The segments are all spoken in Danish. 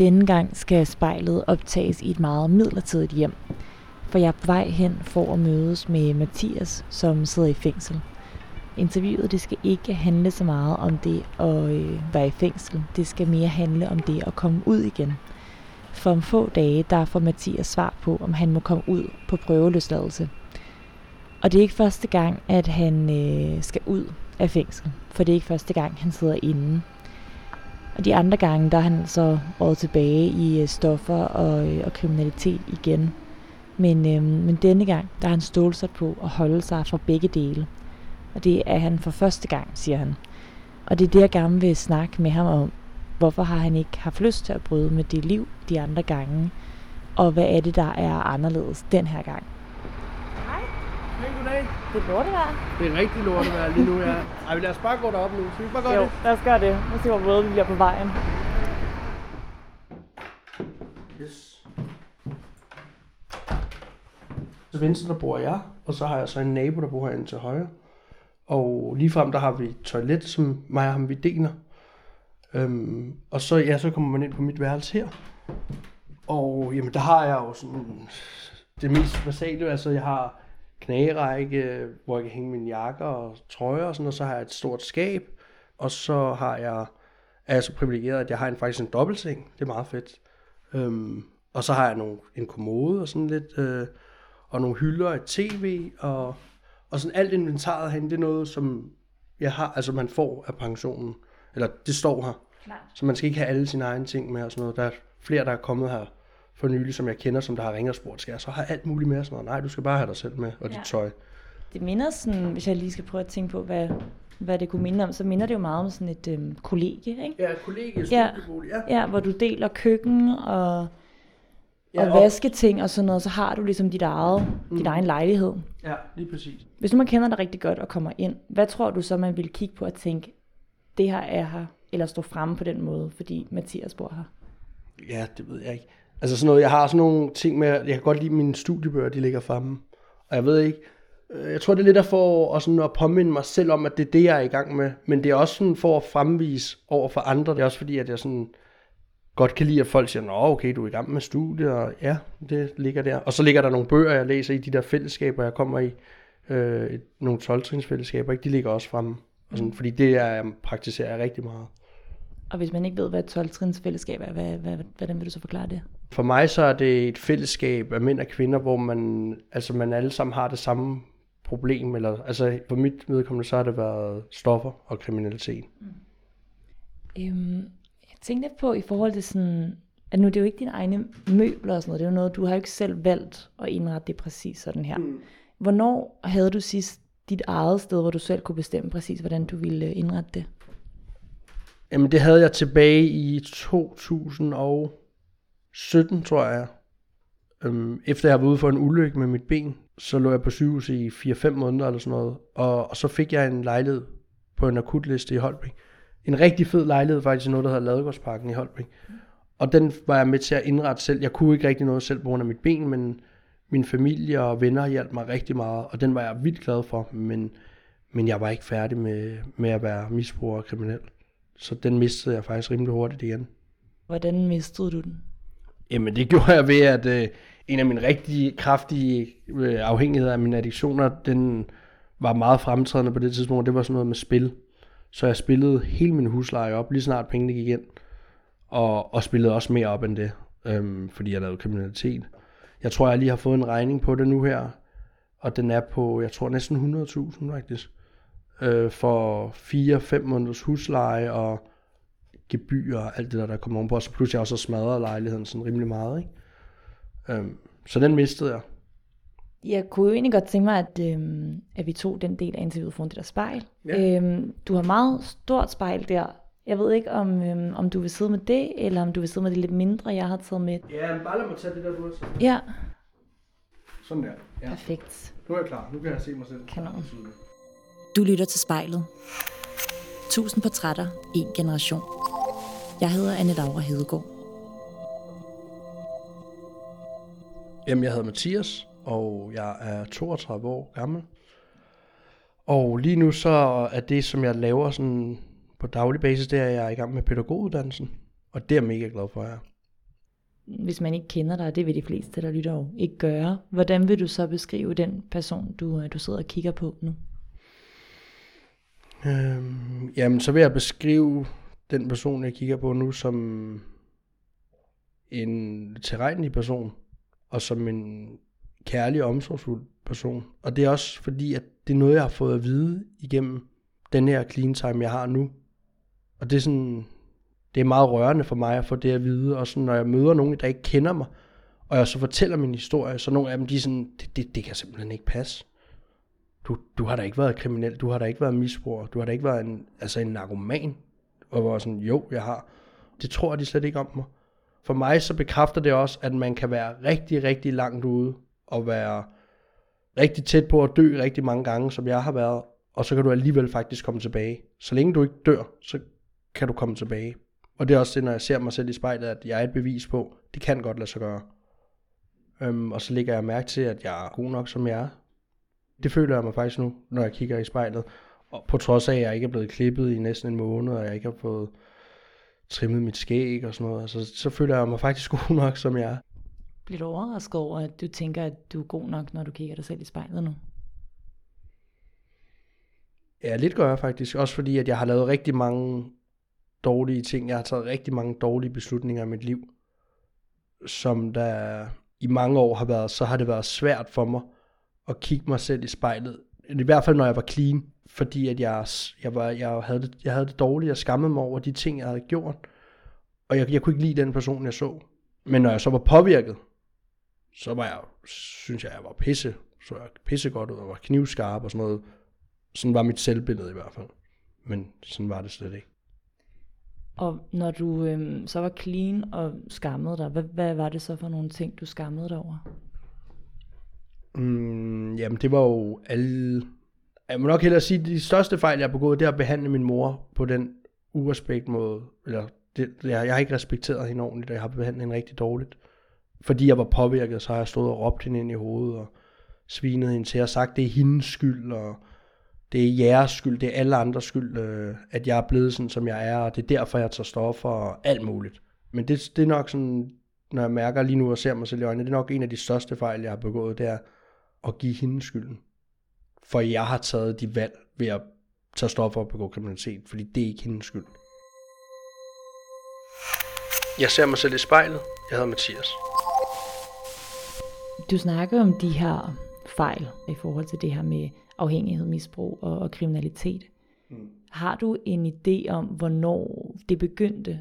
Denne gang skal spejlet optages i et meget midlertidigt hjem. For jeg er på vej hen for at mødes med Mathias, som sidder i fængsel. Interviewet det skal ikke handle så meget om det at øh, være i fængsel. Det skal mere handle om det at komme ud igen. For om få dage, der får Mathias svar på, om han må komme ud på prøveløsladelse. Og det er ikke første gang, at han øh, skal ud af fængsel. For det er ikke første gang, han sidder inde. Og de andre gange, der er han så råd tilbage i øh, stoffer og, øh, og kriminalitet igen. Men, øh, men denne gang, der er han stålsat på at holde sig fra begge dele. Og det er han for første gang, siger han. Og det er det, jeg gerne vil snakke med ham om. Hvorfor har han ikke haft lyst til at bryde med det liv de andre gange? Og hvad er det, der er anderledes den her gang? Goddag. Det er lortevejr. Det er rigtig lortevejr lige nu, ja. Ej, lad os bare gå derop nu. Skal vi bare gøre Jo, det? lad os gøre det. Nu se, hvor våde vi bliver på vejen. Yes. Til venstre, der bor jeg, og så har jeg så en nabo, der bor herinde til højre. Og lige frem, der har vi et toilet, som mig og ham vi deler. Øhm, og så, ja, så kommer man ind på mit værelse her. Og jamen, der har jeg jo sådan det mest basale. Altså, jeg har knagerække, hvor jeg kan hænge mine jakker og trøjer og sådan, og så har jeg et stort skab. Og så har jeg, er jeg så privilegeret, at jeg har en, faktisk en dobbeltseng. Det er meget fedt. Øhm, og så har jeg nogle, en kommode og sådan lidt, øh, og nogle hylder, et tv, og, og sådan alt inventaret herinde, det er noget, som jeg har, altså man får af pensionen. Eller det står her. Klart. Så man skal ikke have alle sine egne ting med og sådan noget. Der er flere, der er kommet her for nylig, som jeg kender, som der har ringet og spurgt, skal jeg så have alt muligt med? Og sådan noget. Nej, du skal bare have dig selv med, og dit Ja. tøj. Det minder sådan, hvis jeg lige skal prøve at tænke på, hvad, hvad det kunne minde om, så minder det jo meget om sådan et øhm, kollegie, ikke? Ja, kollegie, Ja. ja. Ja, hvor du deler køkken og, Ja, og og- vasketing og sådan noget, så har du ligesom dit eget, mm. din egen lejlighed. Ja, lige præcis. Hvis nu man kender dig rigtig godt og kommer ind, hvad tror du så, man vil kigge på og tænke, det her er her, eller stå fremme på den måde, fordi Mathias bor her? Ja, det ved jeg ikke. Altså sådan noget, jeg har sådan nogle ting med, jeg kan godt lide mine studiebøger, de ligger fremme. Og jeg ved ikke, øh, jeg tror det er lidt for at, sådan at påminde mig selv om, at det er det, jeg er i gang med. Men det er også sådan for at fremvise over for andre. Det er også fordi, at jeg sådan godt kan lide, at folk siger, Nå, okay, du er i gang med studier, og ja, det ligger der. Og så ligger der nogle bøger, jeg læser i de der fællesskaber, jeg kommer i. Øh, nogle 12 fællesskaber, ikke? de ligger også fremme. Og sådan, fordi det er, jeg praktiserer jeg rigtig meget. Og hvis man ikke ved, hvad et 12 fællesskab er, hvad, hvad, hvordan vil du så forklare det? For mig så er det et fællesskab af mænd og kvinder, hvor man, altså man alle sammen har det samme problem. Eller, altså for mit vedkommende, så har det været stoffer og kriminalitet. Øhm, jeg tænkte på i forhold til sådan, at nu det er jo ikke dine egne møbler og sådan noget, det er jo noget, du har jo ikke selv valgt at indrette det præcis sådan her. Mm. Hvornår havde du sidst dit eget sted, hvor du selv kunne bestemme præcis, hvordan du ville indrette det? Jamen det havde jeg tilbage i 2017, tror jeg. Øhm, efter jeg var ude for en ulykke med mit ben, så lå jeg på sygehus i 4-5 måneder eller sådan noget. Og, og så fik jeg en lejlighed på en akutliste i Holbæk. En rigtig fed lejlighed faktisk i noget, der hedder Ladegårdsparken i Holbæk. Og den var jeg med til at indrette selv. Jeg kunne ikke rigtig noget selv på grund af mit ben, men min familie og venner hjalp mig rigtig meget, og den var jeg vildt glad for, men, men jeg var ikke færdig med, med at være misbruger og kriminel. Så den mistede jeg faktisk rimelig hurtigt igen. Hvordan mistede du den? Jamen det gjorde jeg ved, at øh, en af mine rigtig kraftige øh, afhængigheder af mine addiktioner, den var meget fremtrædende på det tidspunkt, det var sådan noget med spil. Så jeg spillede hele min husleje op, lige snart pengene gik ind, og, og spillede også mere op end det, øhm, fordi jeg lavede kriminalitet. Jeg tror, jeg lige har fået en regning på det nu her, og den er på, jeg tror næsten 100.000 faktisk, øh, for 4-5 måneders husleje og gebyr og alt det der, der kommer ovenpå, og så pludselig jeg også har smadret lejligheden sådan rimelig meget, ikke? Øhm, så den mistede jeg. Jeg kunne jo egentlig godt tænke mig, at, øhm, at vi tog den del af interviewet foran det der spejl. Ja. Øhm, du har meget stort spejl der. Jeg ved ikke, om, øhm, om du vil sidde med det, eller om du vil sidde med det lidt mindre, jeg har taget med. Ja, men bare lad mig tage det der, du har taget. Ja, Sådan der. Ja. perfekt. Nu er jeg klar. Nu kan jeg se mig selv. Kanon. Du lytter til spejlet. Tusind portrætter, en generation. Jeg hedder Anne Laura Hedegaard. Jamen, jeg hedder Mathias, og jeg er 32 år gammel. Og lige nu så er det, som jeg laver sådan på daglig basis, det er, at jeg er i gang med pædagoguddannelsen. Og det er jeg mega glad for, jeg hvis man ikke kender dig, det vil de fleste, der lytter jo ikke gøre, hvordan vil du så beskrive den person, du, du sidder og kigger på nu? Øhm, jamen, så vil jeg beskrive den person, jeg kigger på nu, som en tilregnelig person, og som en kærlig og omsorgsfuld person. Og det er også fordi, at det er noget, jeg har fået at vide igennem den her clean time, jeg har nu. Og det er sådan, det er meget rørende for mig at få det at vide, og sådan, når jeg møder nogen, der ikke kender mig, og jeg så fortæller min historie, så nogle af dem, de er sådan, det, det, det kan simpelthen ikke passe. Du, du har da ikke været kriminel, du har da ikke været misbruger, du har da ikke været en, altså en narkoman. Og var sådan, jo, jeg har. Det tror de slet ikke om mig. For mig så bekræfter det også, at man kan være rigtig, rigtig langt ude, og være rigtig tæt på at dø rigtig mange gange, som jeg har været, og så kan du alligevel faktisk komme tilbage. Så længe du ikke dør, så kan du komme tilbage. Og det er også det, når jeg ser mig selv i spejlet, at jeg er et bevis på, det kan godt lade sig gøre. Øhm, og så lægger jeg mærke til, at jeg er god nok, som jeg er. Det føler jeg mig faktisk nu, når jeg kigger i spejlet. Og på trods af, at jeg ikke er blevet klippet i næsten en måned, og jeg ikke har fået trimmet mit skæg og sådan noget, så, så føler jeg mig faktisk god nok, som jeg er. Bliver du overrasket over, at du tænker, at du er god nok, når du kigger dig selv i spejlet nu? Ja, lidt gør jeg faktisk. Også fordi, at jeg har lavet rigtig mange dårlige ting. Jeg har taget rigtig mange dårlige beslutninger i mit liv, som der i mange år har været, så har det været svært for mig at kigge mig selv i spejlet. I hvert fald, når jeg var clean, fordi at jeg, jeg, var, jeg, havde det, jeg havde det dårligt. Jeg skammede mig over de ting, jeg havde gjort. Og jeg, jeg kunne ikke lide den person, jeg så. Men når jeg så var påvirket, så var jeg, synes jeg, jeg var pisse. Så jeg pisse godt ud og var knivskarp og sådan noget. Sådan var mit selvbillede i hvert fald. Men sådan var det slet ikke. Og når du øhm, så var clean og skammede dig, hvad, hvad var det så for nogle ting, du skammede dig over? Mm, jamen det var jo alle... Jeg må nok hellere sige, at de største fejl, jeg har begået, det er at behandle min mor på den urespekt måde. Eller det, jeg, jeg har ikke respekteret hende ordentligt, og jeg har behandlet hende rigtig dårligt. Fordi jeg var påvirket, så har jeg stået og råbt hende ind i hovedet, og svinet hende til, og sagt, det er hendes skyld, og det er jeres skyld, det er alle andres skyld, øh, at jeg er blevet sådan, som jeg er, og det er derfor, jeg tager stoffer og alt muligt. Men det, det er nok sådan, når jeg mærker lige nu og ser mig selv i øjnene, det er nok en af de største fejl, jeg har begået, det er at give hende skylden. For jeg har taget de valg ved at tage stoffer og begå kriminalitet, fordi det er ikke hendes skyld. Jeg ser mig selv i spejlet. Jeg hedder Mathias. Du snakker om de her fejl i forhold til det her med afhængighed, misbrug og, og kriminalitet. Mm. Har du en idé om, hvornår det begyndte?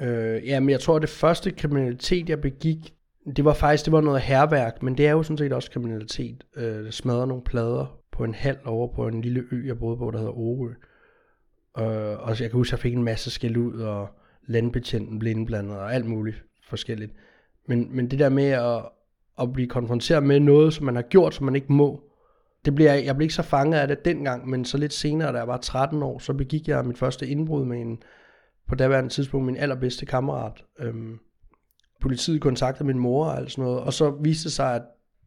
Øh, jamen, jeg tror, at det første kriminalitet, jeg begik, det var faktisk det var noget herværk, men det er jo sådan set også kriminalitet. Øh, smadrer nogle plader på en halv over på en lille ø, jeg boede på, der hedder Orø. Øh, og jeg kan huske, at jeg fik en masse skæld ud, og landbetjenten blev indblandet, og alt muligt forskelligt. Men, men det der med at, at blive konfronteret med noget, som man har gjort, som man ikke må, det bliver, jeg blev ikke så fanget af det dengang, men så lidt senere, da jeg var 13 år, så begik jeg mit første indbrud med en, på daværende tidspunkt, min allerbedste kammerat. Øhm, politiet kontaktede min mor og alt sådan noget, og så viste det sig, at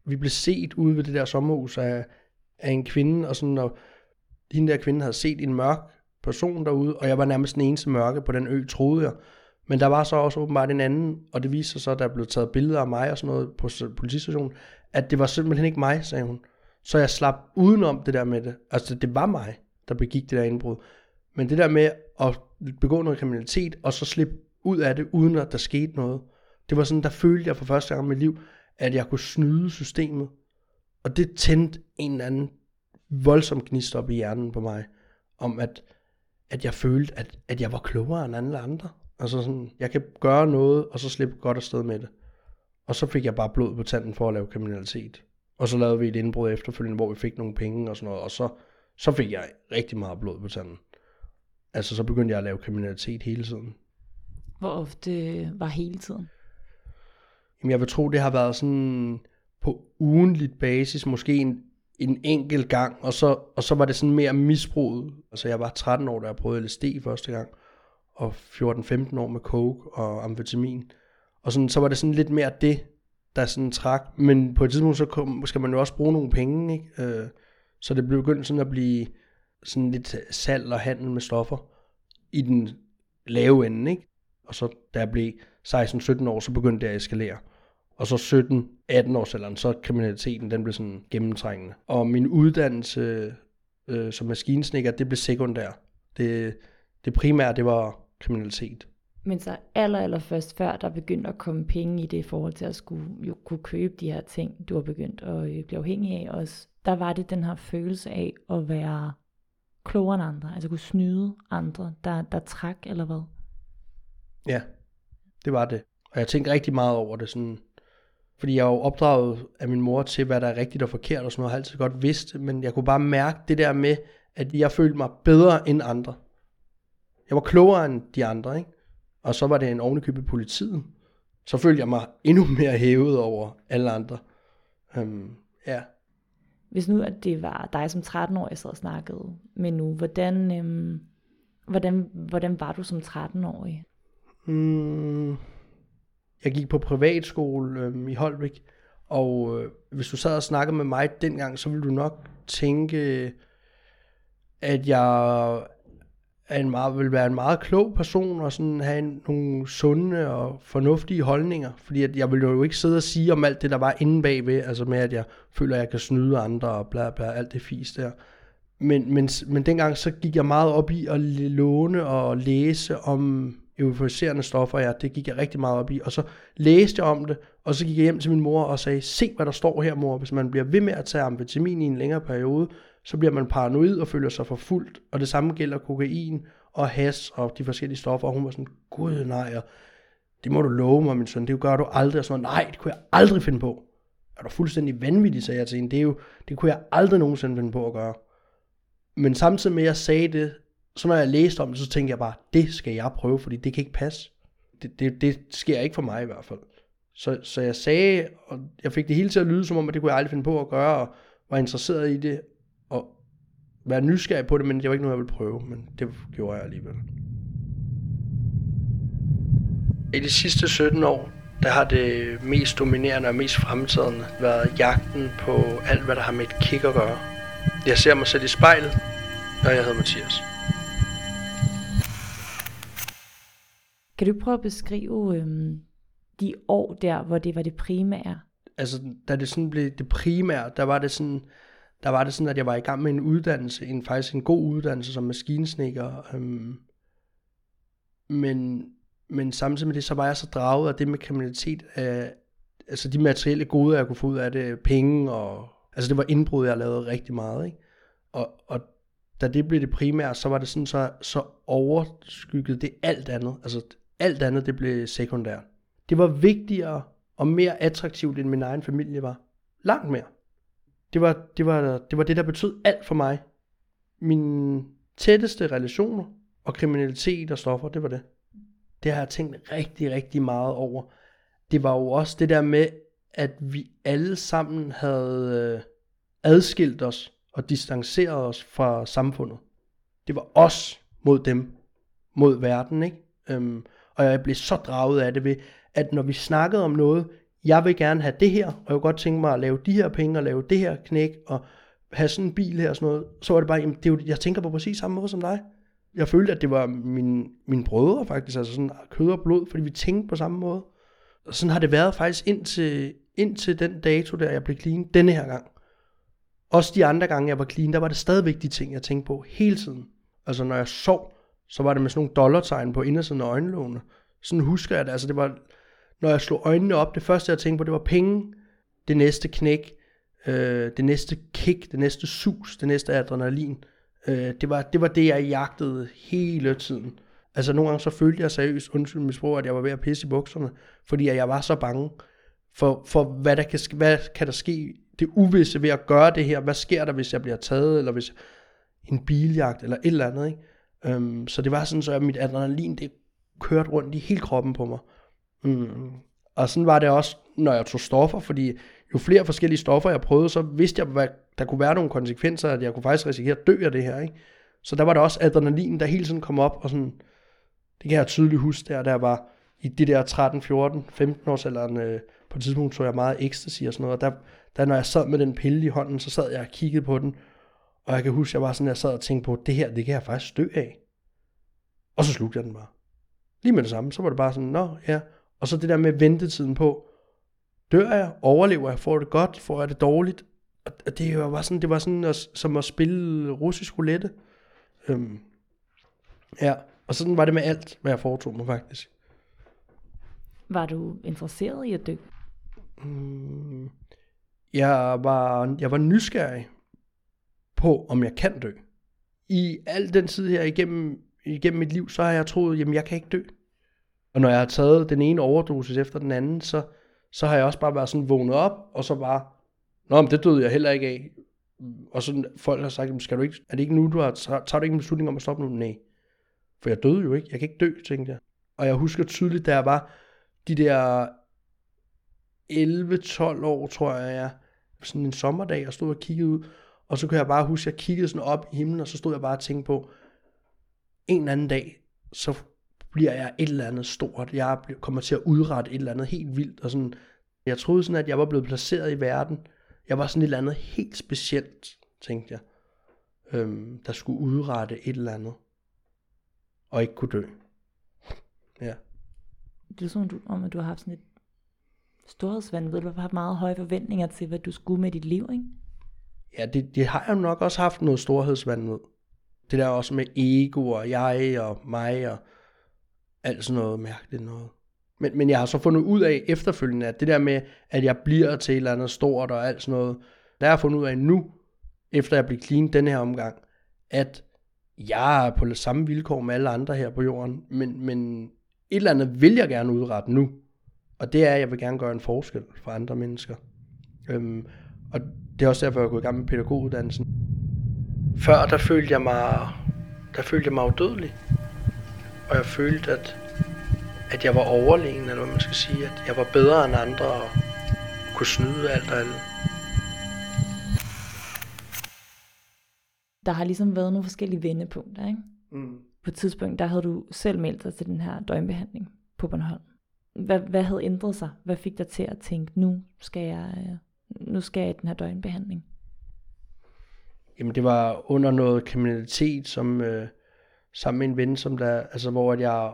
vi blev set ude ved det der sommerhus af, af en kvinde, og sådan, og hende der kvinde havde set en mørk person derude, og jeg var nærmest den eneste mørke på den ø, troede jeg. Men der var så også åbenbart en anden, og det viste sig så, at der blev taget billeder af mig og sådan noget på politistationen, at det var simpelthen ikke mig, sagde hun. Så jeg slap udenom det der med det. Altså, det var mig, der begik det der indbrud. Men det der med at begå noget kriminalitet, og så slippe ud af det, uden at der skete noget, det var sådan, der følte jeg for første gang i mit liv, at jeg kunne snyde systemet. Og det tændte en eller anden voldsom gnist op i hjernen på mig, om at, at jeg følte, at, at jeg var klogere end alle andre. Altså sådan, jeg kan gøre noget, og så slippe godt afsted med det. Og så fik jeg bare blod på tanden for at lave kriminalitet. Og så lavede vi et indbrud efterfølgende, hvor vi fik nogle penge og sådan noget, og så, så fik jeg rigtig meget blod på tanden. Altså, så begyndte jeg at lave kriminalitet hele tiden. Hvor ofte øh, var hele tiden? Jamen, jeg vil tro, det har været sådan på ugenligt basis, måske en, en enkelt gang, og så, og så var det sådan mere misbruget. Altså, jeg var 13 år, da jeg prøvede LSD første gang, og 14-15 år med coke og amfetamin. Og sådan, så var det sådan lidt mere det, der sådan trak. Men på et tidspunkt, så kom, skal man jo også bruge nogle penge, ikke? Øh, så det blev begyndt sådan at blive sådan lidt salg og handel med stoffer i den lave ende, ikke? Og så da jeg blev 16-17 år, så begyndte det at eskalere. Og så 17-18 års alderen, så kriminaliteten, den blev sådan gennemtrængende. Og min uddannelse øh, som maskinsnikker, det blev sekundær. Det, det primære, det var kriminalitet. Men så aller, aller først før, der begyndte at komme penge i det i forhold til at skulle jo kunne købe de her ting, du har begyndt at øh, blive afhængig af også, der var det den her følelse af at være klogere end andre, altså kunne snyde andre, der, der trak eller hvad? Ja, det var det. Og jeg tænkte rigtig meget over det, sådan, fordi jeg er jo opdraget af min mor til, hvad der er rigtigt og forkert og sådan noget, jeg har altid godt vidst, men jeg kunne bare mærke det der med, at jeg følte mig bedre end andre. Jeg var klogere end de andre, ikke? Og så var det en ovenikøbet politiet. Så følte jeg mig endnu mere hævet over alle andre. Um, ja. Hvis nu, at det var dig som 13-årig, jeg sad og snakkede med nu, hvordan, øhm, hvordan, hvordan var du som 13-årig? Mm, jeg gik på privatskole øhm, i Holbæk, og øh, hvis du sad og snakkede med mig dengang, så ville du nok tænke, at jeg er en meget, vil være en meget klog person og sådan have en, nogle sunde og fornuftige holdninger. Fordi at jeg vil jo ikke sidde og sige om alt det, der var inde bagved, altså med at jeg føler, at jeg kan snyde andre og bla bla, alt det fis der. Men, men, men dengang så gik jeg meget op i at låne og læse om euforiserende stoffer, ja, det gik jeg rigtig meget op i. Og så læste jeg om det, og så gik jeg hjem til min mor og sagde, se hvad der står her mor, hvis man bliver ved med at tage amfetamin i en længere periode, så bliver man paranoid og føler sig forfulgt, og det samme gælder kokain og has og de forskellige stoffer, og hun var sådan, gud nej, og det må du love mig, min søn, det gør du aldrig, og sådan nej, det kunne jeg aldrig finde på. Er du fuldstændig vanvittig, sagde jeg til hende, det, er jo, det kunne jeg aldrig nogensinde finde på at gøre. Men samtidig med, at jeg sagde det, så når jeg læste om det, så tænkte jeg bare, det skal jeg prøve, fordi det kan ikke passe. Det, det, det sker ikke for mig i hvert fald. Så, så jeg sagde, og jeg fik det hele til at lyde som om, at det kunne jeg aldrig finde på at gøre, og var interesseret i det, og være nysgerrig på det, men det var ikke noget, jeg ville prøve, men det gjorde jeg alligevel. I de sidste 17 år, der har det mest dominerende og mest fremtidende været jagten på alt, hvad der har med et kick at gøre. Jeg ser mig selv i spejlet, og jeg hedder Mathias. Kan du prøve at beskrive øhm, de år der, hvor det var det primære? Altså, da det sådan blev det primære, der var det sådan, der var det sådan, at jeg var i gang med en uddannelse, en faktisk en god uddannelse som maskinsnikker. Øhm, men, men samtidig med det, så var jeg så draget af det med kriminalitet, af, altså de materielle goder, jeg kunne få ud af det, penge og, altså det var indbrud, jeg lavede rigtig meget, ikke? Og, og da det blev det primære, så var det sådan, så, så overskygget det alt andet, altså alt andet, det blev sekundært. Det var vigtigere og mere attraktivt, end min egen familie var. Langt mere. Det var det, var, det, var det der betød alt for mig. Mine tætteste relationer og kriminalitet og stoffer, det var det. Det har jeg tænkt rigtig, rigtig meget over. Det var jo også det der med, at vi alle sammen havde øh, adskilt os og distanceret os fra samfundet. Det var os mod dem, mod verden, ikke? Øhm, og jeg blev så draget af det ved, at når vi snakkede om noget, jeg vil gerne have det her, og jeg kunne godt tænke mig at lave de her penge, og lave det her knæk, og have sådan en bil her og sådan noget, så var det bare, jamen, det er jo, jeg tænker på præcis samme måde som dig. Jeg følte, at det var min, mine brødre faktisk, altså sådan kød og blod, fordi vi tænkte på samme måde. Og sådan har det været faktisk indtil, indtil den dato, der jeg blev clean, denne her gang. Også de andre gange, jeg var clean, der var det stadigvæk de ting, jeg tænkte på hele tiden. Altså når jeg sov, så var det med sådan nogle dollartegn på indersiden af øjenlågene. Sådan husker jeg det. Altså det var, når jeg slog øjnene op, det første jeg tænkte på, det var penge, det næste knæk, øh, det næste kick, det næste sus, det næste adrenalin. Øh, det, var, det var det, jeg jagtede hele tiden. Altså nogle gange så følte jeg seriøst, undskyld mit sprog, at jeg var ved at pisse i bukserne, fordi jeg var så bange for, for hvad, der kan, hvad kan der ske, det uvisse ved at gøre det her, hvad sker der, hvis jeg bliver taget, eller hvis en biljagt, eller et eller andet, ikke? Øhm, så det var sådan, så at mit adrenalin, det kørte rundt i hele kroppen på mig. Mm. Og sådan var det også, når jeg tog stoffer, fordi jo flere forskellige stoffer jeg prøvede, så vidste jeg, hvad der kunne være nogle konsekvenser, at jeg kunne faktisk risikere at dø af det her. Ikke? Så der var der også adrenalin, der hele tiden kom op, og sådan, det kan jeg tydeligt huske der, der var i de der 13, 14, 15 års alderen, øh, på et tidspunkt tog jeg meget ecstasy og sådan noget, og der, der når jeg sad med den pille i hånden, så sad jeg og kiggede på den, og jeg kan huske, jeg var sådan, jeg sad og tænkte på, det her, det kan jeg faktisk dø af. Og så slugte jeg den bare. Lige med det samme, så var det bare sådan, nå ja. Og så det der med ventetiden på, dør jeg, overlever jeg, får det godt, får jeg det dårligt. Og det var bare sådan, det var sådan at, som at spille russisk roulette. Øhm, ja, og sådan var det med alt, hvad jeg foretog mig faktisk. Var du interesseret i at dø? Mm, jeg, var, jeg var nysgerrig på, om jeg kan dø. I al den tid her igennem, igennem mit liv, så har jeg troet, jamen jeg kan ikke dø. Og når jeg har taget den ene overdosis efter den anden, så, så har jeg også bare været sådan vågnet op, og så bare, nå, men det døde jeg heller ikke af. Og så folk har sagt, skal du ikke, er det ikke nu, du har, tager du ikke en beslutning om at stoppe nu? Nej. For jeg døde jo ikke, jeg kan ikke dø, tænkte jeg. Og jeg husker tydeligt, da jeg var de der 11-12 år, tror jeg, jeg, sådan en sommerdag, og stod og kiggede ud, og så kunne jeg bare huske, at jeg kiggede sådan op i himlen, og så stod jeg bare og tænkte på, en eller anden dag, så bliver jeg et eller andet stort. Jeg kommer til at udrette et eller andet helt vildt. Og sådan, jeg troede sådan, at jeg var blevet placeret i verden. Jeg var sådan et eller andet helt specielt, tænkte jeg. Øhm, der skulle udrette et eller andet. Og ikke kunne dø. Ja. Det er sådan, du, om, at du har haft sådan et storhedsvanvid. Du har haft meget høje forventninger til, hvad du skulle med dit liv, ikke? Ja, det, det har jeg nok også haft noget storhedsvanvid. Det der også med ego og jeg og mig og alt sådan noget mærkeligt noget. Men, men jeg har så fundet ud af efterfølgende, at det der med, at jeg bliver til et eller andet stort og alt sådan noget, der har jeg fundet ud af nu, efter jeg blev clean den her omgang, at jeg er på samme vilkår med alle andre her på jorden, men, men et eller andet vil jeg gerne udrette nu. Og det er, at jeg vil gerne gøre en forskel for andre mennesker. Øhm, og det er også derfor, jeg gået i gang med pædagoguddannelsen. Før der følte jeg mig, der følte jeg mig udødelig. Og jeg følte, at, at jeg var overlegen, eller hvad man skal sige. At jeg var bedre end andre og kunne snyde alt og alle. Der har ligesom været nogle forskellige vendepunkter, ikke? Mm. På et tidspunkt, der havde du selv meldt dig til den her døgnbehandling på Bornholm. Hvad, hvad havde ændret sig? Hvad fik dig til at tænke, nu skal jeg, øh, nu skal jeg i den her døgnbehandling? Jamen det var under noget kriminalitet, som øh, sammen med en ven, som der, altså hvor at jeg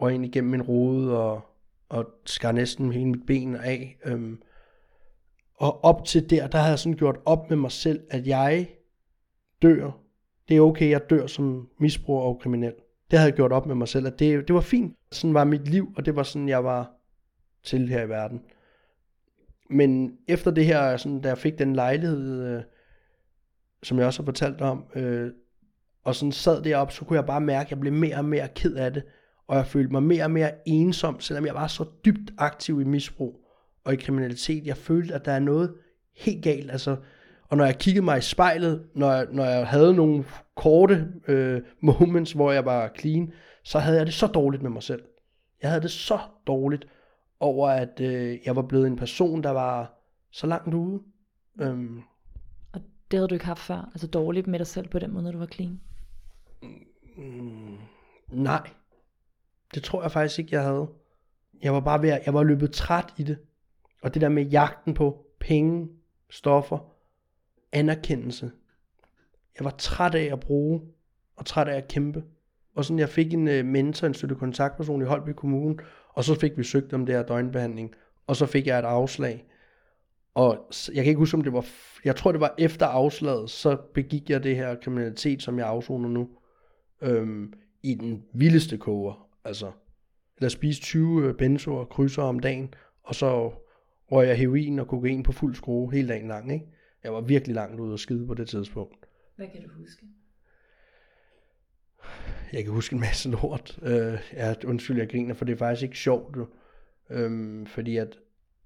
røg ind igennem min rode og, og skar næsten hele mit ben af. Øhm, og op til der, der havde jeg sådan gjort op med mig selv, at jeg dør. Det er okay, jeg dør som misbruger og kriminel. Det havde jeg gjort op med mig selv, at det, det var fint. Sådan var mit liv, og det var sådan, jeg var til her i verden. Men efter det her, sådan, da jeg fik den lejlighed, øh, som jeg også har fortalt om, øh, og sådan sad deroppe, så kunne jeg bare mærke, at jeg blev mere og mere ked af det, og jeg følte mig mere og mere ensom, selvom jeg var så dybt aktiv i misbrug og i kriminalitet. Jeg følte, at der er noget helt galt, altså, og når jeg kiggede mig i spejlet, når jeg, når jeg havde nogle korte øh, moments, hvor jeg var clean, så havde jeg det så dårligt med mig selv. Jeg havde det så dårligt over, at øh, jeg var blevet en person, der var så langt ude. Øhm, Og det havde du ikke haft før? Altså dårligt med dig selv på den måde, når du var clean? Mm, nej, det tror jeg faktisk ikke, jeg havde. Jeg var bare ved at, jeg var løbet træt i det. Og det der med jagten på penge, stoffer, anerkendelse. Jeg var træt af at bruge, og træt af at kæmpe. Og sådan, jeg fik en uh, mentor, en støtte kontaktperson i Holby Kommune, og så fik vi søgt om det her døgnbehandling, og så fik jeg et afslag. Og jeg kan ikke huske, om det var, jeg tror det var efter afslaget, så begik jeg det her kriminalitet, som jeg afsoner nu, øhm, i den vildeste koger. Altså, eller spise 20 øh, benzoer og krydser om dagen, og så røg jeg heroin og kokain på fuld skrue hele dagen lang, ikke? Jeg var virkelig langt ude og skide på det tidspunkt. Hvad kan du huske? Jeg kan huske en masse lort. Øh, ja, undskyld, jeg griner, for det er faktisk ikke sjovt. Jo. Øhm, fordi at,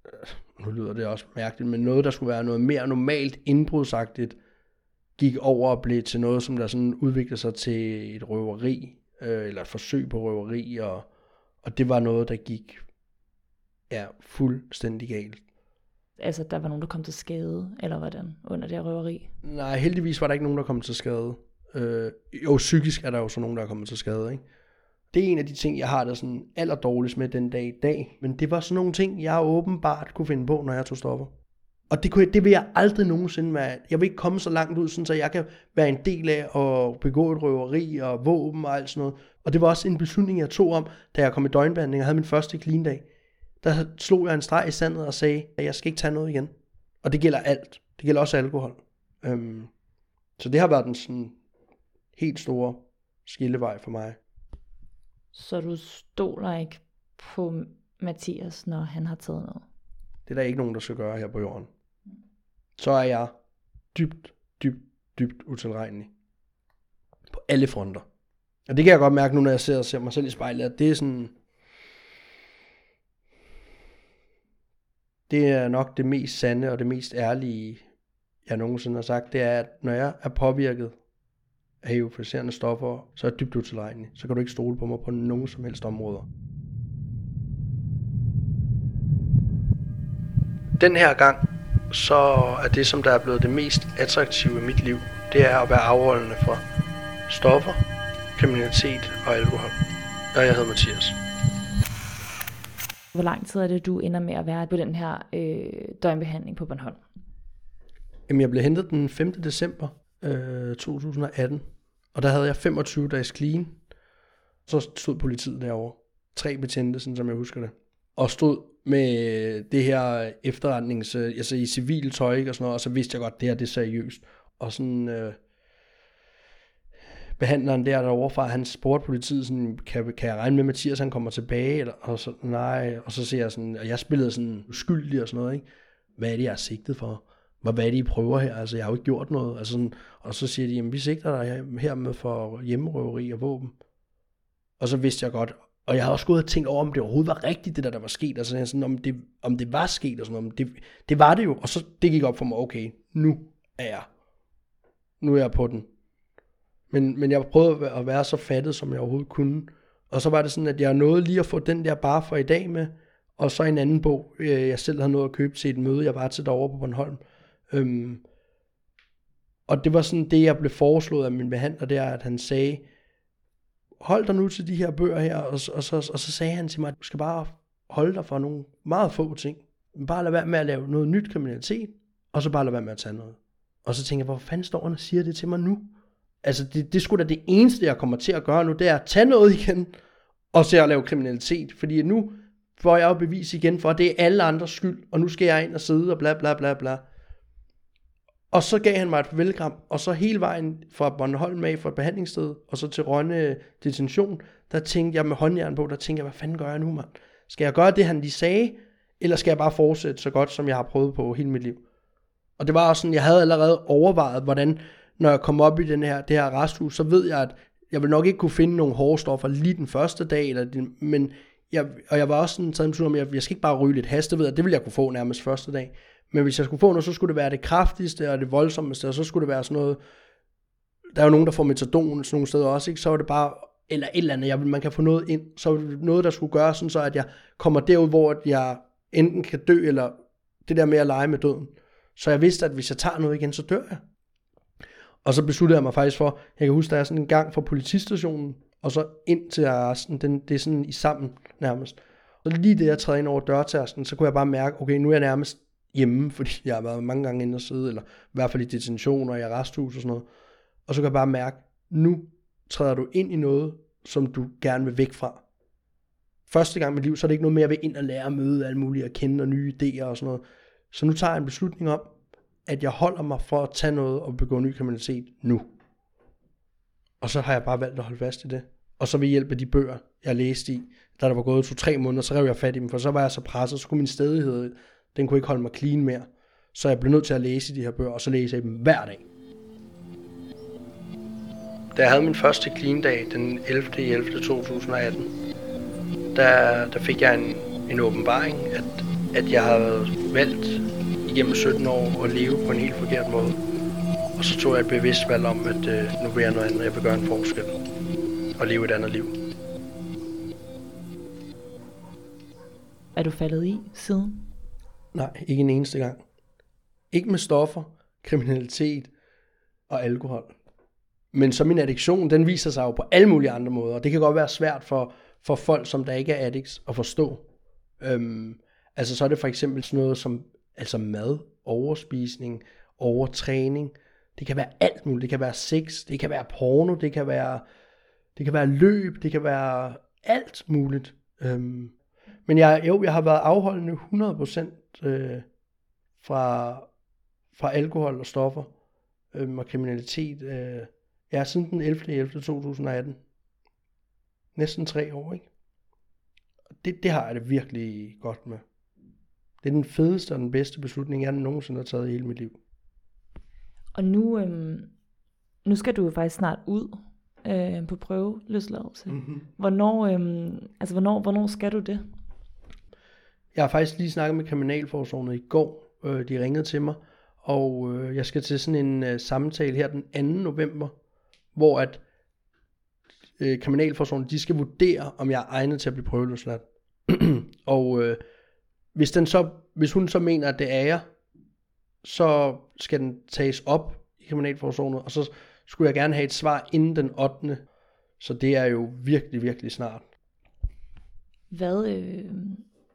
øh, nu lyder det også mærkeligt, men noget, der skulle være noget mere normalt indbrudsagtigt, gik over og blev til noget, som der sådan udviklede sig til et røveri, øh, eller et forsøg på røveri, og, og det var noget, der gik ja, fuldstændig galt. Altså, der var nogen, der kom til skade, eller hvordan, under det her røveri? Nej, heldigvis var der ikke nogen, der kom til skade. Øh, jo, psykisk er der jo så nogen, der er kommet til skade, ikke? Det er en af de ting, jeg har det sådan allerdårligst med den dag i dag. Men det var sådan nogle ting, jeg åbenbart kunne finde på, når jeg tog stoffer. Og det, kunne, det vil jeg aldrig nogensinde være. Jeg vil ikke komme så langt ud, sådan, så jeg kan være en del af at begå et røveri og våben og alt sådan noget. Og det var også en beslutning, jeg tog om, da jeg kom i døgnbehandling og havde min første clean dag. Der slog jeg en streg i sandet og sagde, at jeg skal ikke tage noget igen. Og det gælder alt. Det gælder også alkohol. Øhm, så det har været den sådan helt store skillevej for mig. Så du stoler ikke på Mathias, når han har taget noget? Det er der ikke nogen, der skal gøre her på jorden. Så er jeg dybt, dybt, dybt utilregnelig. På alle fronter. Og det kan jeg godt mærke nu, når jeg ser og ser mig selv i spejlet, at det er sådan... Det er nok det mest sande og det mest ærlige, jeg nogensinde har sagt, det er, at når jeg er påvirket af euforiserende stoffer, så er jeg dybt utilregnelig. Så kan du ikke stole på mig på nogen som helst områder. Den her gang, så er det, som der er blevet det mest attraktive i mit liv, det er at være afholdende for stoffer, kriminalitet og alkohol. Og jeg hedder Mathias. Hvor lang tid er det, du ender med at være på den her øh, døgnbehandling på Bornholm? Jamen, jeg blev hentet den 5. december øh, 2018, og der havde jeg 25 dages clean. Så stod politiet derovre. Tre betjente, sådan som jeg husker det. Og stod med det her efterretnings, altså i civil tøj og sådan noget, og så vidste jeg godt, at det her det er seriøst. Og sådan, øh, behandleren der derovre fra, han spurgte politiet, sådan, kan, kan jeg regne med, at Mathias han kommer tilbage? Eller, og så, nej, og så ser jeg sådan, og jeg spillede sådan uskyldig og sådan noget, ikke? Hvad er det, jeg er sigtet for? Hvad, hvad er det, I prøver her? Altså, jeg har jo ikke gjort noget. Altså, sådan, og så siger de, jamen, vi sigter dig her med for hjemmerøveri og våben. Og så vidste jeg godt, og jeg har også gået og tænkt over, om det overhovedet var rigtigt, det der, der var sket. Altså, sådan, om, det, om det var sket og sådan noget. Det, det var det jo, og så det gik op for mig, okay, nu er jeg, nu er jeg på den. Men, men jeg prøvede at være så fattet, som jeg overhovedet kunne. Og så var det sådan, at jeg nåede lige at få den der bare for i dag med, og så en anden bog, øh, jeg selv havde nået at købe til et møde, jeg var til derovre på Bornholm. Øhm, og det var sådan det, jeg blev foreslået af min behandler, det er, at han sagde, hold dig nu til de her bøger her, og, og, så, og så sagde han til mig, at du skal bare holde dig for nogle meget få ting. Bare lad være med at lave noget nyt kriminalitet, og så bare lad være med at tage noget. Og så tænker jeg, hvor fanden står han og siger det til mig nu? Altså, det, det skulle da det eneste, jeg kommer til at gøre nu, det er at tage noget igen, og så at lave kriminalitet. Fordi nu får jeg jo bevis igen for, at det er alle andres skyld, og nu skal jeg ind og sidde og bla bla bla bla. Og så gav han mig et farvelgram, og så hele vejen fra Bornholm af, fra behandlingssted, og så til Rønne detention, der tænkte jeg med håndjern på, der tænkte jeg, hvad fanden gør jeg nu, mand? Skal jeg gøre det, han lige sagde, eller skal jeg bare fortsætte så godt, som jeg har prøvet på hele mit liv? Og det var også sådan, jeg havde allerede overvejet, hvordan, når jeg kom op i den her, det her resthus, så ved jeg, at jeg vil nok ikke kunne finde nogle hårde stoffer lige den første dag, eller den, men jeg, og jeg var også sådan taget om, jeg, jeg skal ikke bare ryge lidt hast, det ved jeg, det ville jeg kunne få nærmest første dag. Men hvis jeg skulle få noget, så skulle det være det kraftigste og det voldsomste, og så skulle det være sådan noget, der er jo nogen, der får metadon sådan nogle steder også, ikke? så var det bare, eller et eller andet, jeg, man kan få noget ind, så det noget, der skulle gøre sådan, så at jeg kommer derud, hvor jeg enten kan dø, eller det der med at lege med døden. Så jeg vidste, at hvis jeg tager noget igen, så dør jeg. Og så besluttede jeg mig faktisk for, jeg kan huske, der er sådan en gang fra politistationen, og så ind til arresten, den, det er sådan i sammen nærmest. Og lige det, jeg træder ind over dørtærsken, så kunne jeg bare mærke, okay, nu er jeg nærmest hjemme, fordi jeg har været mange gange inde og sidde, eller i hvert fald i detention og i arresthus og sådan noget. Og så kan jeg bare mærke, nu træder du ind i noget, som du gerne vil væk fra. Første gang i mit liv, så er det ikke noget med, at jeg vil ind og lære at møde alle mulige, at kende og nye idéer og sådan noget. Så nu tager jeg en beslutning om, at jeg holder mig for at tage noget og begå ny kriminalitet nu. Og så har jeg bare valgt at holde fast i det. Og så ved hjælp af de bøger, jeg læste i, da der var gået to-tre måneder, så rev jeg fat i dem, for så var jeg så presset, så kunne min stedighed den kunne ikke holde mig clean mere. Så jeg blev nødt til at læse de her bøger, og så læser jeg dem hver dag. Da jeg havde min første clean dag den 11. 11. 2018, der, der fik jeg en, en åbenbaring, at, at jeg havde valgt igennem 17 år at leve på en helt forkert måde. Og så tog jeg et bevidst valg om, at øh, nu vil jeg noget andet, jeg vil gøre en forskel og leve et andet liv. Er du faldet i siden? Nej, ikke en eneste gang. Ikke med stoffer, kriminalitet og alkohol. Men så min addiktion, den viser sig jo på alle mulige andre måder. Og det kan godt være svært for, for folk, som der ikke er addicts, at forstå. Øhm, altså så er det for eksempel sådan noget som altså mad. overspisning, overtræning. Det kan være alt muligt. Det kan være sex, det kan være porno, det kan være, det kan være løb, det kan være alt muligt. Øhm, men jeg, jo, jeg har været afholdende 100% øh, fra, fra alkohol og stoffer øh, og kriminalitet. Øh, jeg er siden den 11. 11. 2018. Næsten tre år, ikke? Det, det har jeg det virkelig godt med. Det er den fedeste og den bedste beslutning, jeg nogensinde har taget i hele mit liv. Og nu, øhm, nu skal du jo faktisk snart ud øh, på prøveløsladelse. Mm-hmm. Hvornår, øhm, altså, hvornår, hvornår skal du det? Jeg har faktisk lige snakket med Kriminalforsorgen i går. Øh, de ringede til mig, og øh, jeg skal til sådan en øh, samtale her den 2. november, hvor at øh, Kriminalforsorgen, de skal vurdere, om jeg er egnet til at blive prøveløsladt. og øh, hvis, den så, hvis hun så mener, at det er jeg, så skal den tages op i Kriminalforsorgen, og så skulle jeg gerne have et svar inden den 8. Så det er jo virkelig, virkelig snart. Hvad, øh,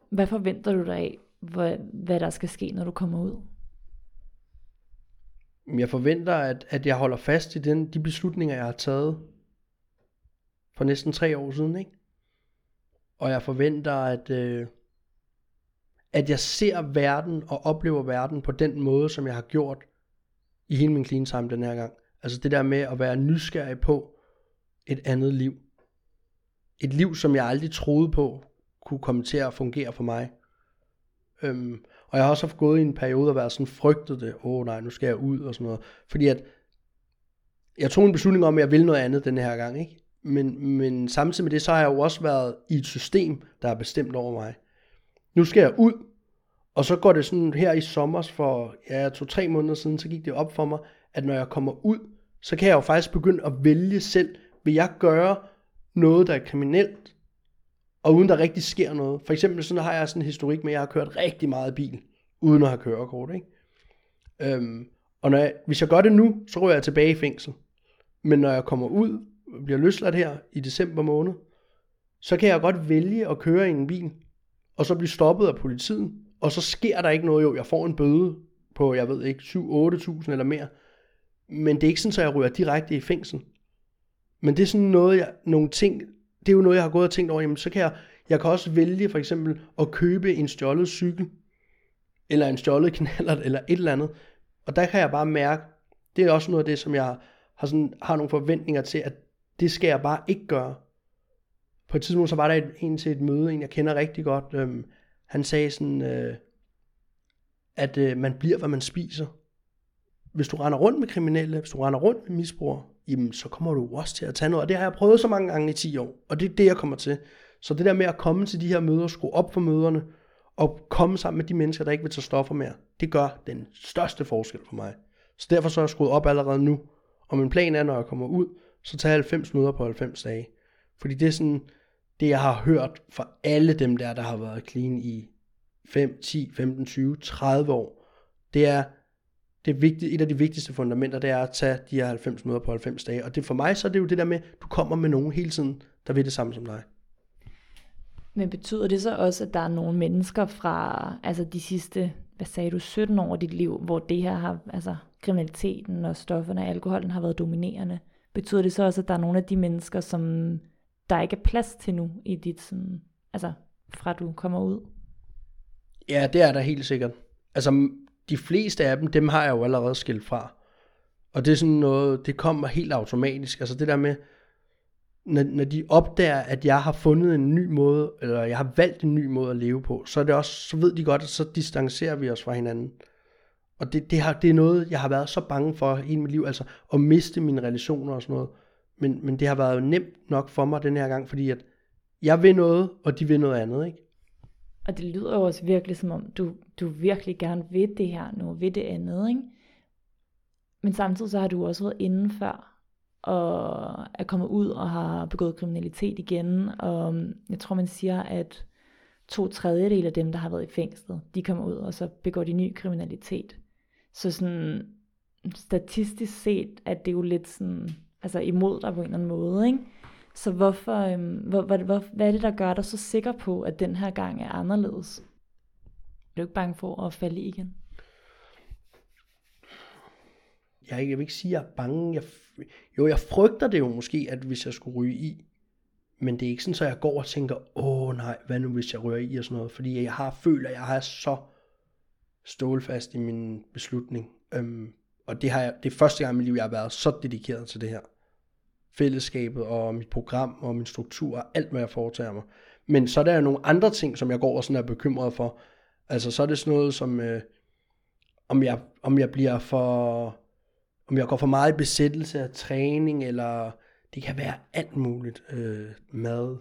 hvad forventer du dig af, hvad, hvad der skal ske, når du kommer ud? Jeg forventer, at, at jeg holder fast i den, de beslutninger, jeg har taget for næsten tre år siden. Ikke? Og jeg forventer, at, øh, at jeg ser verden og oplever verden på den måde, som jeg har gjort i hele min clean time den her gang. Altså det der med at være nysgerrig på et andet liv. Et liv, som jeg aldrig troede på kunne komme til at fungere for mig. Øhm, og jeg har også haft gået i en periode og været sådan frygtet det. Åh oh, nej, nu skal jeg ud og sådan noget. Fordi at jeg tog en beslutning om, at jeg vil noget andet den her gang. Ikke? Men, men samtidig med det, så har jeg jo også været i et system, der er bestemt over mig. Nu skal jeg ud, og så går det sådan her i sommer for ja, to-tre måneder siden, så gik det op for mig, at når jeg kommer ud, så kan jeg jo faktisk begynde at vælge selv, vil jeg gøre noget, der er kriminelt, og uden der rigtig sker noget. For eksempel sådan har jeg sådan en historik med, at jeg har kørt rigtig meget bil, uden at have kørekort. Ikke? Øhm, og når jeg, hvis jeg gør det nu, så ryger jeg tilbage i fængsel. Men når jeg kommer ud, bliver løsladt her i december måned, så kan jeg godt vælge at køre i en bil, og så blive stoppet af politiet, og så sker der ikke noget, jo, jeg får en bøde på, jeg ved ikke, 7-8.000 eller mere, men det er ikke sådan, at jeg ryger direkte i fængsel. Men det er sådan noget, jeg, nogle ting, det er jo noget, jeg har gået og tænkt over, jamen så kan jeg, jeg kan også vælge for eksempel at købe en stjålet cykel, eller en stjålet knallert, eller et eller andet. Og der kan jeg bare mærke, det er også noget af det, som jeg har, sådan, har nogle forventninger til, at det skal jeg bare ikke gøre. På et tidspunkt, så var der et, en til et møde, en jeg kender rigtig godt, øhm, han sagde sådan, øh, at øh, man bliver, hvad man spiser. Hvis du render rundt med kriminelle, hvis du render rundt med misbrugere, jamen så kommer du også til at tage noget. Og det har jeg prøvet så mange gange i 10 år, og det er det, jeg kommer til. Så det der med at komme til de her møder, skrue op for møderne, og komme sammen med de mennesker, der ikke vil tage stoffer mere, det gør den største forskel for mig. Så derfor så er jeg skruet op allerede nu. Og min plan er, når jeg kommer ud, så tager jeg 90 møder på 90 dage. Fordi det er sådan, det jeg har hørt fra alle dem der, der har været clean i 5, 10, 15, 20, 30 år, det er, det vigtigt, et af de vigtigste fundamenter, det er at tage de her 90 møder på 90 dage. Og det for mig, så er det jo det der med, du kommer med nogen hele tiden, der vil det samme som dig. Men betyder det så også, at der er nogle mennesker fra altså de sidste, hvad sagde du, 17 år af dit liv, hvor det her har, altså kriminaliteten og stofferne og alkoholen har været dominerende? Betyder det så også, at der er nogle af de mennesker, som der ikke er plads til nu i dit sådan, altså fra du kommer ud? Ja, det er der helt sikkert. Altså, de fleste af dem, dem har jeg jo allerede skilt fra. Og det er sådan noget, det kommer helt automatisk. Altså det der med, når, når de opdager, at jeg har fundet en ny måde, eller jeg har valgt en ny måde at leve på, så er det også, så ved de godt, at så distancerer vi os fra hinanden. Og det, det, har, det er noget, jeg har været så bange for i mit liv, altså at miste mine relationer og sådan noget. Men, men det har været nemt nok for mig den her gang, fordi at jeg vil noget, og de vil noget andet, ikke? Og det lyder jo også virkelig som om, du, du virkelig gerne vil det her nu, vil det andet, ikke? Men samtidig så har du også været indenfor, og er kommet ud og har begået kriminalitet igen. Og um, jeg tror, man siger, at to tredjedel af dem, der har været i fængslet, de kommer ud, og så begår de ny kriminalitet. Så sådan statistisk set, at det er jo lidt sådan, altså imod dig på en eller anden måde, ikke? Så hvorfor, øhm, hvor, hvor, hvor, hvad er det, der gør dig så sikker på, at den her gang er anderledes? Er du ikke bange for at falde igen? jeg, jeg vil ikke sige, at jeg er bange. Jeg, jo, jeg frygter det jo måske, at hvis jeg skulle ryge i, men det er ikke sådan, at jeg går og tænker, åh nej, hvad nu hvis jeg ryger i og sådan noget, fordi jeg har føler, at jeg har så stålfast i min beslutning. Øhm, og det, har jeg, det er første gang i mit liv, jeg har været så dedikeret til det her. Fællesskabet og mit program og min struktur og alt, hvad jeg foretager mig. Men så er der nogle andre ting, som jeg går og sådan er bekymret for. Altså så er det sådan noget som, øh, om, jeg, om jeg bliver for, om jeg går for meget i besættelse af træning, eller det kan være alt muligt. Øh, mad,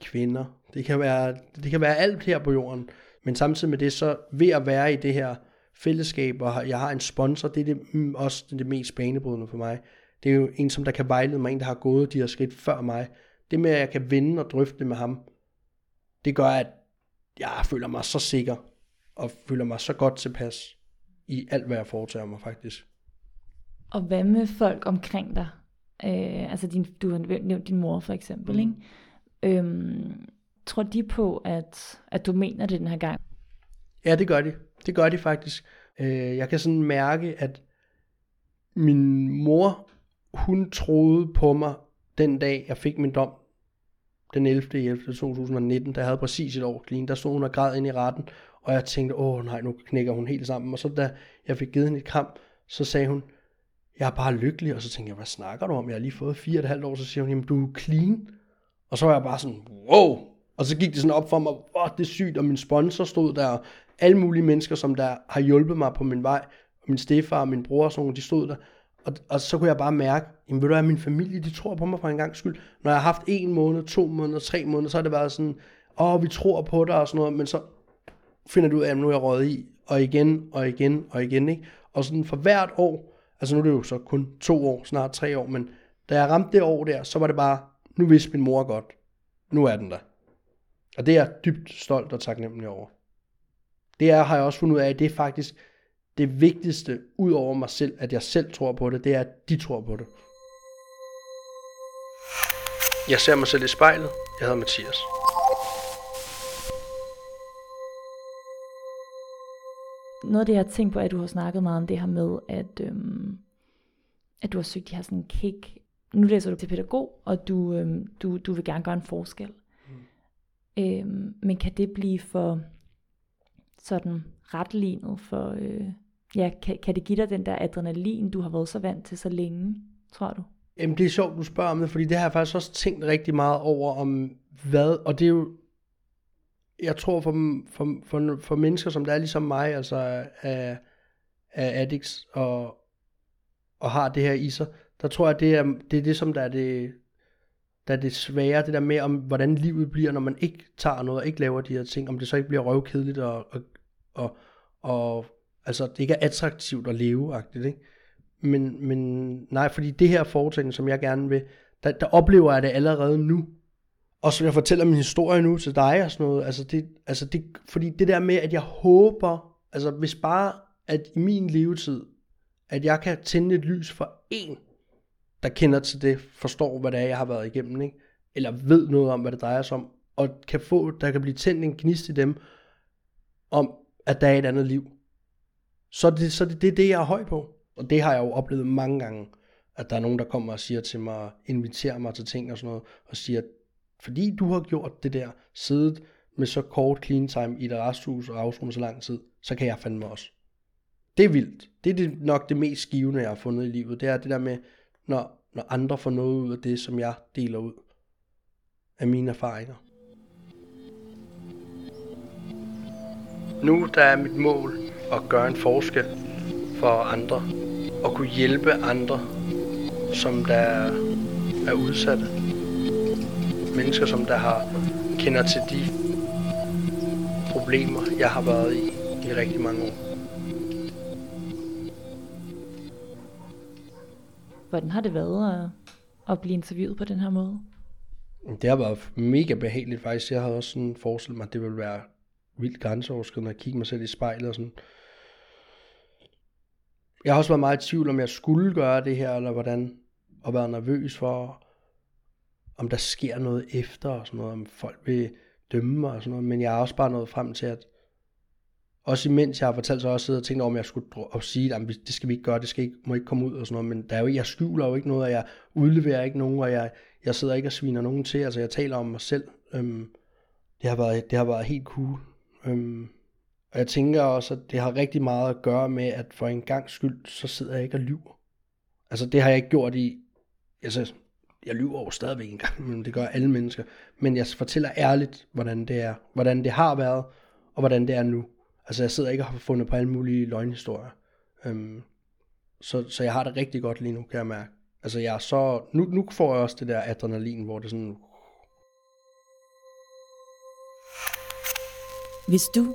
kvinder, det kan, være, det kan være alt her på jorden. Men samtidig med det, så ved at være i det her fællesskab, og jeg har en sponsor, det er det, mm, også det mest banebrydende for mig. Det er jo en, som der kan vejlede mig, en, der har gået de her skridt før mig. Det med, at jeg kan vende og drøfte med ham, det gør, at jeg føler mig så sikker, og føler mig så godt tilpas i alt, hvad jeg foretager mig faktisk. Og hvad med folk omkring dig? Øh, altså din, du har nævnt din mor for eksempel, mm. ikke? Øhm, tror de på, at, at du mener det den her gang? Ja, det gør de. Det gør de faktisk. Øh, jeg kan sådan mærke, at min mor, hun troede på mig den dag, jeg fik min dom, den 11. 11. 2019, der havde præcis et år clean, der stod hun og græd ind i retten, og jeg tænkte, åh nej, nu knækker hun helt sammen. Og så da jeg fik givet hende et kram, så sagde hun, jeg er bare lykkelig. Og så tænkte jeg, hvad snakker du om? Jeg har lige fået fire og et halvt år. Så siger hun, jamen du er clean. Og så var jeg bare sådan, wow. Og så gik det sådan op for mig, hvor det er sygt. Og min sponsor stod der, alle mulige mennesker, som der har hjulpet mig på min vej. Min stefar og min bror og sådan de stod der. Og, og så kunne jeg bare mærke, jamen ved du hvad, min familie, de tror på mig for en gang skyld. Når jeg har haft en måned, to måneder, tre måneder, så har det været sådan, åh, vi tror på dig og sådan noget, men så finder du ud af, at nu er jeg røget i, og igen, og igen, og igen, ikke? Og sådan for hvert år, altså nu er det jo så kun to år, snart tre år, men da jeg ramte det år der, så var det bare, nu vidste min mor godt, nu er den der. Og det er jeg dybt stolt og taknemmelig over. Det er, har jeg også fundet ud af, at det er faktisk det vigtigste, ud over mig selv, at jeg selv tror på det, det er, at de tror på det. Jeg ser mig selv i spejlet. Jeg hedder Mathias. Noget af det, jeg har tænkt på, er, at du har snakket meget om det her med, at, øhm, at du har søgt de her sådan kick. Nu læser du til pædagog, og du, øhm, du, du vil gerne gøre en forskel. Mm. Øhm, men kan det blive for sådan retlignet for, øh, ja, kan, kan det give dig den der adrenalin, du har været så vant til så længe, tror du? Jamen det er sjovt, du spørger om det, fordi det har jeg faktisk også tænkt rigtig meget over, om hvad, og det er jo, jeg tror for, for, for, for mennesker, som der er ligesom mig, altså af, af addicts, og, og har det her i sig, der tror jeg, det er det, er det som der er det, der er det svære, det der med, om hvordan livet bliver, når man ikke tager noget, og ikke laver de her ting, om det så ikke bliver røvkedeligt, og, og, og, og altså, det ikke er attraktivt at leve, agtigt, ikke? Men, men nej, fordi det her foretagende, som jeg gerne vil, der, der oplever jeg det allerede nu. Og som jeg fortæller min historie nu til dig og sådan noget, altså det, altså det, fordi det der med, at jeg håber, altså hvis bare, at i min levetid, at jeg kan tænde et lys for en, der kender til det, forstår, hvad det er, jeg har været igennem, ikke? eller ved noget om, hvad det drejer sig om, og kan få, der kan blive tændt en gnist i dem, om, at der er et andet liv. Så det, så det, det er det, jeg er høj på. Og det har jeg jo oplevet mange gange, at der er nogen, der kommer og siger til mig, inviterer mig til ting og sådan noget, og siger, fordi du har gjort det der, siddet med så kort clean time i et resthus og afsonet så lang tid, så kan jeg fandme også. Det er vildt. Det er det, nok det mest givende, jeg har fundet i livet. Det er det der med, når, når andre får noget ud af det, som jeg deler ud af mine erfaringer. Nu der er mit mål at gøre en forskel for andre og kunne hjælpe andre, som der er udsatte. Mennesker, som der har kender til de problemer, jeg har været i i rigtig mange år. Hvordan har det været at, at blive interviewet på den her måde? Det har været mega behageligt faktisk. Jeg havde også sådan forestillet mig, at det ville være vildt grænseoverskridende at kigge mig selv i spejlet og sådan. Jeg har også været meget i tvivl, om jeg skulle gøre det her, eller hvordan, og været nervøs for, om der sker noget efter, og sådan noget, om folk vil dømme mig og sådan noget. Men jeg har også bare nået frem til, at også imens jeg har fortalt, så har jeg også siddet og tænkt over, om jeg skulle og sige, at det skal vi ikke gøre, det skal ikke, må ikke komme ud og sådan noget, men der er jo, jeg skjuler jo ikke noget, og jeg udleverer ikke nogen, og jeg, jeg sidder ikke og sviner nogen til, altså jeg taler om mig selv. Øhm, det, har været, det har været helt cool. Øhm, og jeg tænker også, at det har rigtig meget at gøre med, at for en gang skyld, så sidder jeg ikke og lyver. Altså det har jeg ikke gjort i, altså jeg lyver jo stadigvæk en gang, men det gør alle mennesker. Men jeg fortæller ærligt, hvordan det er, hvordan det har været, og hvordan det er nu. Altså jeg sidder ikke og har fundet på alle mulige løgnhistorier. Øhm, så, så jeg har det rigtig godt lige nu, kan jeg mærke. Altså jeg er så, nu, nu får jeg også det der adrenalin, hvor det sådan... Hvis du